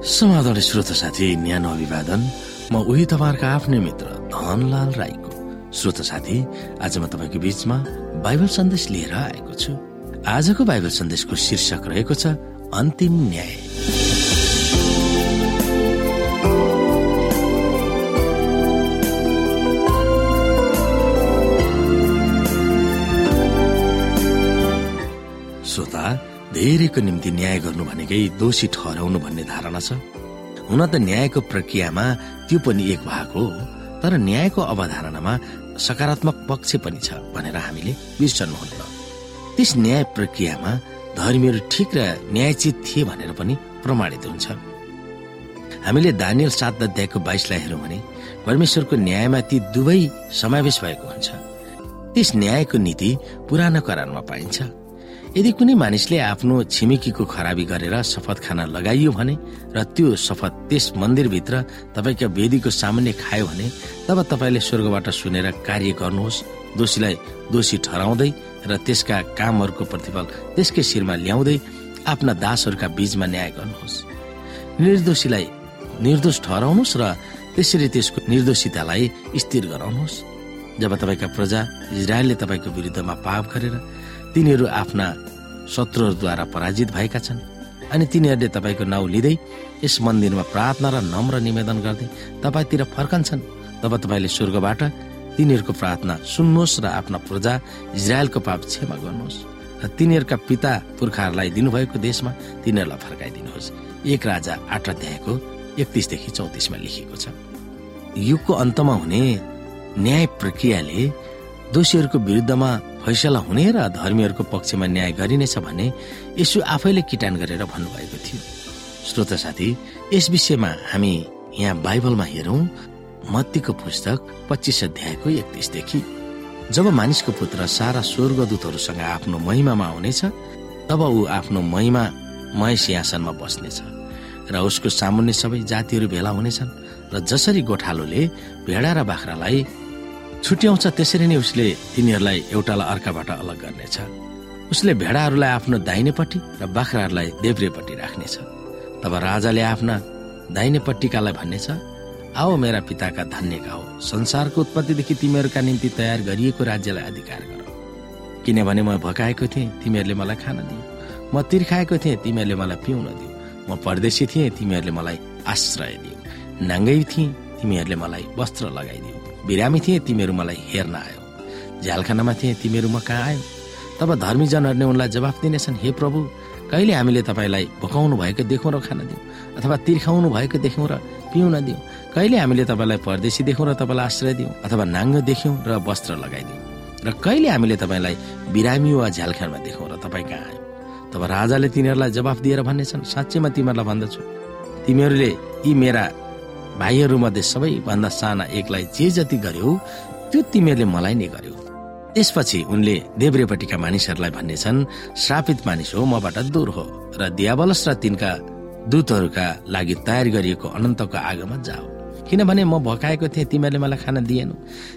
समाधान श्रोता साथी न्यानो अभिवादन। म उही तपाईँहरूको आफ्नै मित्र धनलाल राईको। श्रोता साथी आज म तपाईँको बीचमा बाइबल सन्देश लिएर आएको छु। आजको बाइबल सन्देशको शीर्षक रहेको छ अन्तिम न्याय। धेरैको निम्ति न्याय गर्नु भनेकै दोषी ठहराउनु भन्ने धारणा छ। हुन त न्यायको प्रक्रियामा त्यो पनि एक भाग हो तर न्यायको अवधारणामा सकारात्मक पक्ष पनि छ भनेर हामीले बिर्सनुहुन्न त्यस न्याय प्रक्रियामा धर्मीहरू ठिक र न्यायचित थिए भनेर पनि प्रमाणित हुन्छ। हामीले दानियल सात अध्यायको बाइसलाई हेरौँ भने परमेश्वरको न्यायमा ती दुवै समावेश भएको हुन्छ। त्यस न्यायको नीति पुरानो करारमा पाइन्छ। यदि कुनै मानिसले आफ्नो छिमेकीको खराबी गरेर शपथ खान लगाइयो भने र त्यो शपथ त्यस मन्दिरभित्र तपाईँका वेदीको सामान्य खायो भने तब तपाईँले स्वर्गबाट सुनेर कार्य गर्नुहोस्। दोषीलाई दोषी ठहराउँदै र त्यसका कामहरूको प्रतिफल त्यसकै शिरमा ल्याउँदै आफ्ना दासहरूका बीचमा न्याय गर्नुहोस्। निर्दोषीलाई निर्दोष ठहराउनुहोस् र त्यसरी त्यसको निर्दोषितालाई स्थिर गराउनुहोस्। जब तपाईँका प्रजा इजरायलले तपाईँको विरुद्धमा पाप गरेर तिनीहरू आफ्ना शत्रुहरूद्वारा पराजित भएका छन् अनि तिनीहरूले तपाईँको नाउँ लिँदै यस मन्दिरमा प्रार्थना र नम्र निवेदन गर्दै तपाईँतिर फर्कन्छन्। तब तपाईँले स्वर्गबाट तिनीहरूको प्रार्थना सुन्नुहोस् र आफ्ना प्रजा इजरायलको पाप क्षमा गर्नुहोस्। र तिनीहरूका पिता पुर्खाहरूलाई दिनुभएको देशमा तिनीहरूलाई फर्काइदिनुहोस्। एक राजा आठ अध्यायको एकतिसदेखि चौतिसमा लेखिएको छ। युगको अन्तमा हुने न्याय प्रक्रियाले दोषीहरूको विरुद्धमा फैसला हुने र धर्मीहरूको पक्षमा न्याय गरिनेछ भने यसो आफैले किटान गरेर भन्नुभएको थियो। श्रोता साथी यस विषयमा हामी यहाँ बाइबलमा हेरौँ मत्तीको पुस्तक पच्चिस अध्यायको एकतिसदेखि। जब मानिसको पुत्र सारा स्वर्गदूतहरूसँग आफ्नो महिमामा आउनेछ तब ऊ आफ्नो महिमा मय सिंहासनमा बस्नेछ र उसको सामुन्ने सबै जातिहरू भेला हुनेछन् र जसरी गोठालोले भेडा र बाख्रालाई छुट्याउँछ त्यसरी नै उसले तिनीहरूलाई एउटालाई अर्काबाट अलग गर्नेछ। उसले भेडाहरूलाई आफ्नो दाहिनेपट्टि र बाख्राहरूलाई देब्रेपट्टि राख्नेछ। तब राजाले आफ्ना दाहिनेपट्टिकालाई भन्नेछ आओ मेरा पिताका धन्यका हो संसारको उत्पत्तिदेखि तिमीहरूका निम्ति तयार गरिएको राज्यलाई अधिकार गर। किनभने म भकाएको थिएँ तिमीहरूले मलाई खान दियो। म तिर्खाएको थिएँ तिमीहरूले मलाई पिउन दियो। म परदेशी थिएँ तिमीहरूले मलाई आश्रय दियो। नाङ्गै थिएँ तिमीहरूले मलाई वस्त्र लगाइदियो। बिरामी थिए तिमीहरू मलाई हेर्न आयो। झ्यालखानामा थिए तिमीहरू म कहाँ आयो? तब धर्मीजनहरूले उनलाई जवाफ दिनेछन् हे प्रभु कहिले हामीले तपाईँलाई भोकाउनु भएको देखौँ र खान दिउँ अथवा तिर्खाउनु भएको देख्यौँ र पिउन दिउँ कहिले हामीले तपाईँलाई परदेशी देखौँ र तपाईँलाई आश्रय दिउँ अथवा नाङ्गो देख्यौँ र वस्त्र लगाइदिउँ र कहिले हामीले तपाईँलाई बिरामी वा झ्यालखानमा देखौँ र तपाईँ कहाँ आयो? तब राजाले तिनीहरूलाई जवाफ दिएर भन्नेछन् साँच्चैमा तिमीहरूलाई भन्दछु। तिमीहरूले यी मेरा भाइहरूमध्ये सबैभन्दा साना एकलाई जे जति गर्यो त्यो तिमीहरूले मलाई नै गर्यो। त्यसपछि उनले देब्रेपट्टिका मानिसहरूलाई भन्नेछन् श्रापित मानिस हो मबाट दूर हो र दियावलस र तिनका दूतहरूका लागि तयार गरिएको अनन्तको आगोमा जाओ। किनभने म भकाएको थिएँ तिमीहरूले मलाई खान दिएनौ।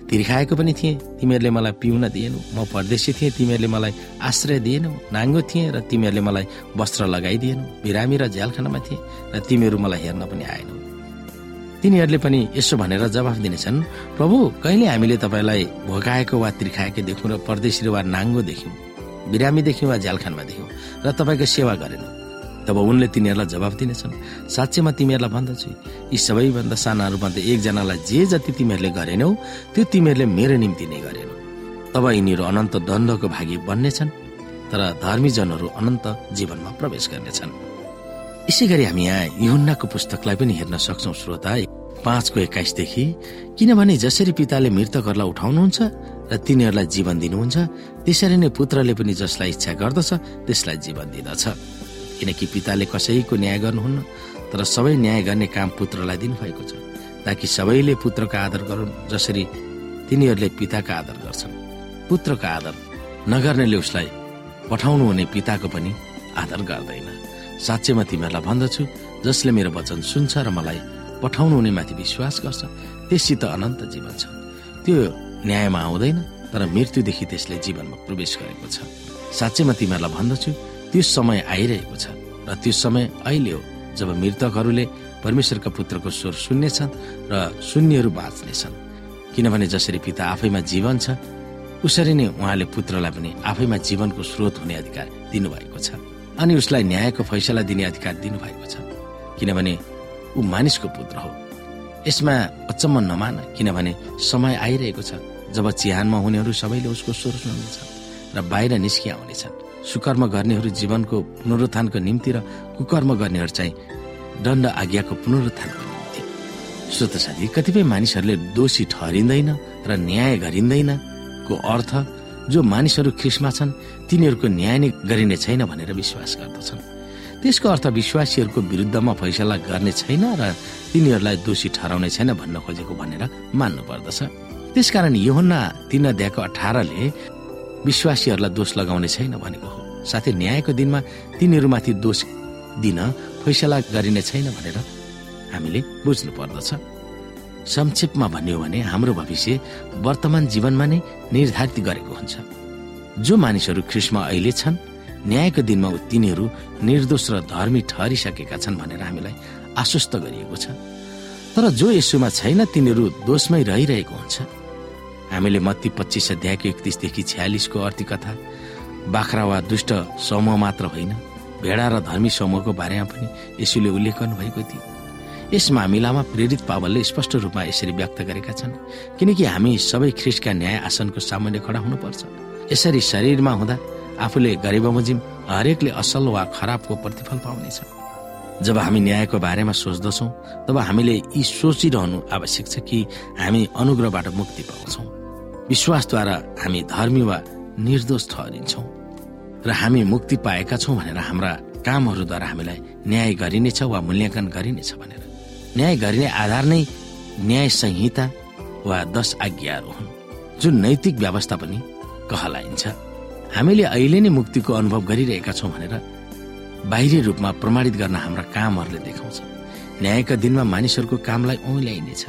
तिर्खाएको पनि थिएँ तिमीहरूले मलाई पिउन दिएनौ। म परदेशी थिएँ तिमीहरूले मलाई आश्रय दिएनौ। नाङ्गो थिएँ र तिमीहरूले मलाई वस्त्र लगाइदिएनौ। बिरामी र झ्यालखानामा थिएँ र तिमीहरू मलाई हेर्न पनि आएनौ। तिनीहरूले पनि यसो भनेर जवाफ दिनेछन् प्रभु कहिले हामीले तपाईँलाई भोकाएको वा त्रिखाएको देख्यौँ र परदेशी वा नाङ्गो देख्यौँ? बिरामी देख्यौँ वा झ्यालखानमा देख्यौँ र तपाईँको सेवा गरेनौँ? तब उनले तिनीहरूलाई जवाफ दिनेछन् साँच्चैमा तिमीहरूलाई भन्दछु। यी सबैभन्दा सानाहरूमध्ये एकजनालाई जे जति तिमीहरूले गरेनौ त्यो तिमीहरूले मेरो निम्ति नै गरेनौ। तब यिनीहरू अनन्त द्वन्द्वको भागी बन्नेछन् तर धर्मीजनहरू अनन्त जीवनमा प्रवेश गर्नेछन्। यसै गरी हामी यहाँ युहुन्नाको पुस्तकलाई पनि हेर्न सक्छौ श्रोता। पाँचको एक्काइसदेखि किनभने जसरी पिताले मृतकहरूलाई उठाउनुहुन्छ र तिनीहरूलाई जीवन दिनुहुन्छ त्यसरी नै पुत्रले पनि जसलाई इच्छा गर्दछ त्यसलाई जीवन दिँदछ। किनकि पिताले कसैको न्याय गर्नुहुन्न तर सबै न्याय गर्ने काम पुत्रलाई दिनुभएको छ ताकि सबैले पुत्रको आदर गरून् जसरी तिनीहरूले पिताको आदर गर्छन्। पुत्रको आदर नगर्नेले उसलाई पठाउनु हुने पिताको पनि आदर गर्दैन। साँच्चैमा तिमीहरूलाई भन्दछु जसले मेरो वचन सुन्छ र मलाई पठाउनु हुने माथि विश्वास गर्छ। त्यससित अनन्त जीवन छ। त्यो न्यायमा आउँदैन तर मृत्युदेखि त्यसले जीवनमा प्रवेश गरेको छ। साँच्चैमा तिमीहरूलाई भन्दछु त्यो समय आइरहेको छ र त्यो समय अहिले हो जब मृतकहरूले परमेश्वरका पुत्रको स्वर सुन्नेछन् र सुन्नेहरू बाँच्नेछन्। किनभने जसरी पिता आफैमा जीवन छ उसरी नै उहाँले पुत्रलाई पनि आफैमा जीवनको स्रोत हुने अधिकार दिनुभएको छ। अनि उसलाई न्यायको फैसला दिने अधिकार दिनुभएको छ। किनभने ऊ मानिसको पुत्र हो। यसमा अचम्म नमान किनभने समय आइरहेको छ जब चिहानमा हुनेहरू सबैले उसको स्वर सुन्नेछ र बाहिर निस्किआउनेछन् सुकर्म गर्नेहरू जीवनको पुनरुत्थानको निम्ति र कुकर्म गर्नेहरू चाहिँ दण्ड आज्ञाको पुनरुत्थानको निम्ति। श्रोत साथी कतिपय मानिसहरूले दोषी ठहरिँदैन र न्याय गरिँदैन। को अर्थ? जो मानिसहरू ख्रिसमा छन् तिनीहरूको न्याय नै गरिने छैन भनेर विश्वास गर्दछन्। त्यसको अर्थ विश्वासीहरूको विरुद्धमा फैसला गर्ने छैन र तिनीहरूलाई दोषी ठहराउने छैन भन्न खोजेको भनेर मान्नु पर्दछ त्यसकारण योहन्ना तीन अध्यायको अठारले विश्वासीहरूलाई दोष लगाउने छैन भनेको हो। साथै न्यायको दिनमा तिनीहरूमाथि दोष दिन फैसला गरिने छैन भनेर हामीले बुझ्नु पर्दछ संक्षेपमा भन्यो भने हाम्रो भविष्य वर्तमान जीवनमा नै निर्धारित गरेको हुन्छ। जो मानिसहरू ख्रिस्टमा अहिले छन् न्यायको दिनमा तिनीहरू निर्दोष र धर्मी ठहरिसकेका छन् भनेर हामीलाई आश्वस्त गरिएको छ। तर जो यसुमा छैन तिनीहरू दोषमै रहिरहेको हुन्छ। हामीले मत्ती पच्चिस अध्यायको एकतिसदेखि छ्यालिसको अर्थी कथा बाख्रा वा दुष्ट समूह मात्र होइन भेडा र धर्मी समूहको बारेमा पनि यसुले उल्लेख गर्नुभएको थियो। यस मामिलामा प्रेरित पावलले स्पष्ट रूपमा यसरी व्यक्त गरेका छन् किनकि हामी सबै ख्रिस्टका न्याय आसनको सामान्य खडा हुनुपर्छ। यसरी शरीरमा हुँदा आफूले गरे बमोजिम हरेकले असल वा खराबको प्रतिफल पाउनेछ जब हामी न्यायको बारेमा सोच्दछौ तब हामीले यी सोचिरहनु आवश्यक छ कि हामी अनुग्रहबाट मुक्ति पाउँछौ। विश्वासद्वारा हामी धर्मी वा निर्दोष ठहरिन्छौँ। र हामी मुक्ति पाएका छौँ भनेर हाम्रा कामहरूद्वारा हामीलाई न्याय गरिनेछ वा मूल्याङ्कन गरिनेछ भनेर। न्याय गरिने आधार नै न्याय संहिता वा दश आज्ञाहरू हुन् जुन नैतिक व्यवस्था पनि कहलाइन्छ। हामीले अहिले नै मुक्तिको अनुभव गरिरहेका छौँ भनेर बाहिरी रूपमा प्रमाणित गर्न हाम्रा कामहरूले देखाउँछ। न्यायका दिनमा मानिसहरूको कामलाई औल्याइनेछ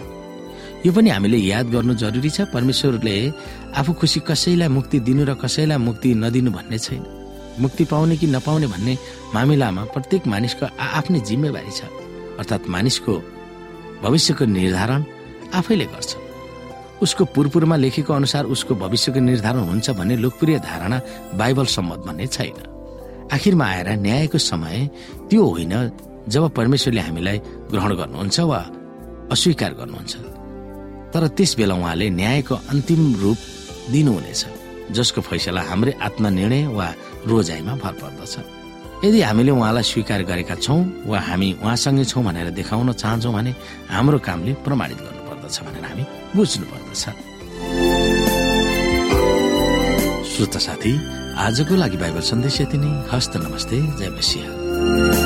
यो पनि हामीले याद गर्नु जरुरी छ परमेश्वरले आफू खुसी कसैलाई मुक्ति दिनु र कसैलाई मुक्ति नदिनु भन्ने छैन। मुक्ति पाउने कि नपाउने भन्ने मामिलामा प्रत्येक मानिसको आफ्नै जिम्मेवारी छ। अर्थात् मानिसको भविष्यको निर्धारण आफैले गर्छ। उसको पुरपुरमा लेखेको अनुसार उसको भविष्यको निर्धारण हुन्छ भन्ने लोकप्रिय धारणा बाइबल सम्मत भन्ने छैन। आखिरमा आएर न्यायको समय त्यो होइन जब परमेश्वरले हामीलाई ग्रहण गर्नुहुन्छ वा अस्वीकार गर्नुहुन्छ। तर त्यस बेला उहाँले न्यायको अन्तिम रूप दिनुहुनेछ जसको फैसला हाम्रै आत्मनिर्णय वा रोजाइमा भर पर्दछ। यदि हामीले उहाँलाई स्वीकार गरेका छौँ वा हामी उहाँसँगै छौँ भनेर देखाउन चाहन्छौँ भने हाम्रो कामले प्रमाणित गर्नुपर्दछ भनेर हामी बुझ्नु पर्दछ श्रोता साथी आजको लागि बाइबल सन्देश यति नै। हस्त नमस्ते जय मसिंह।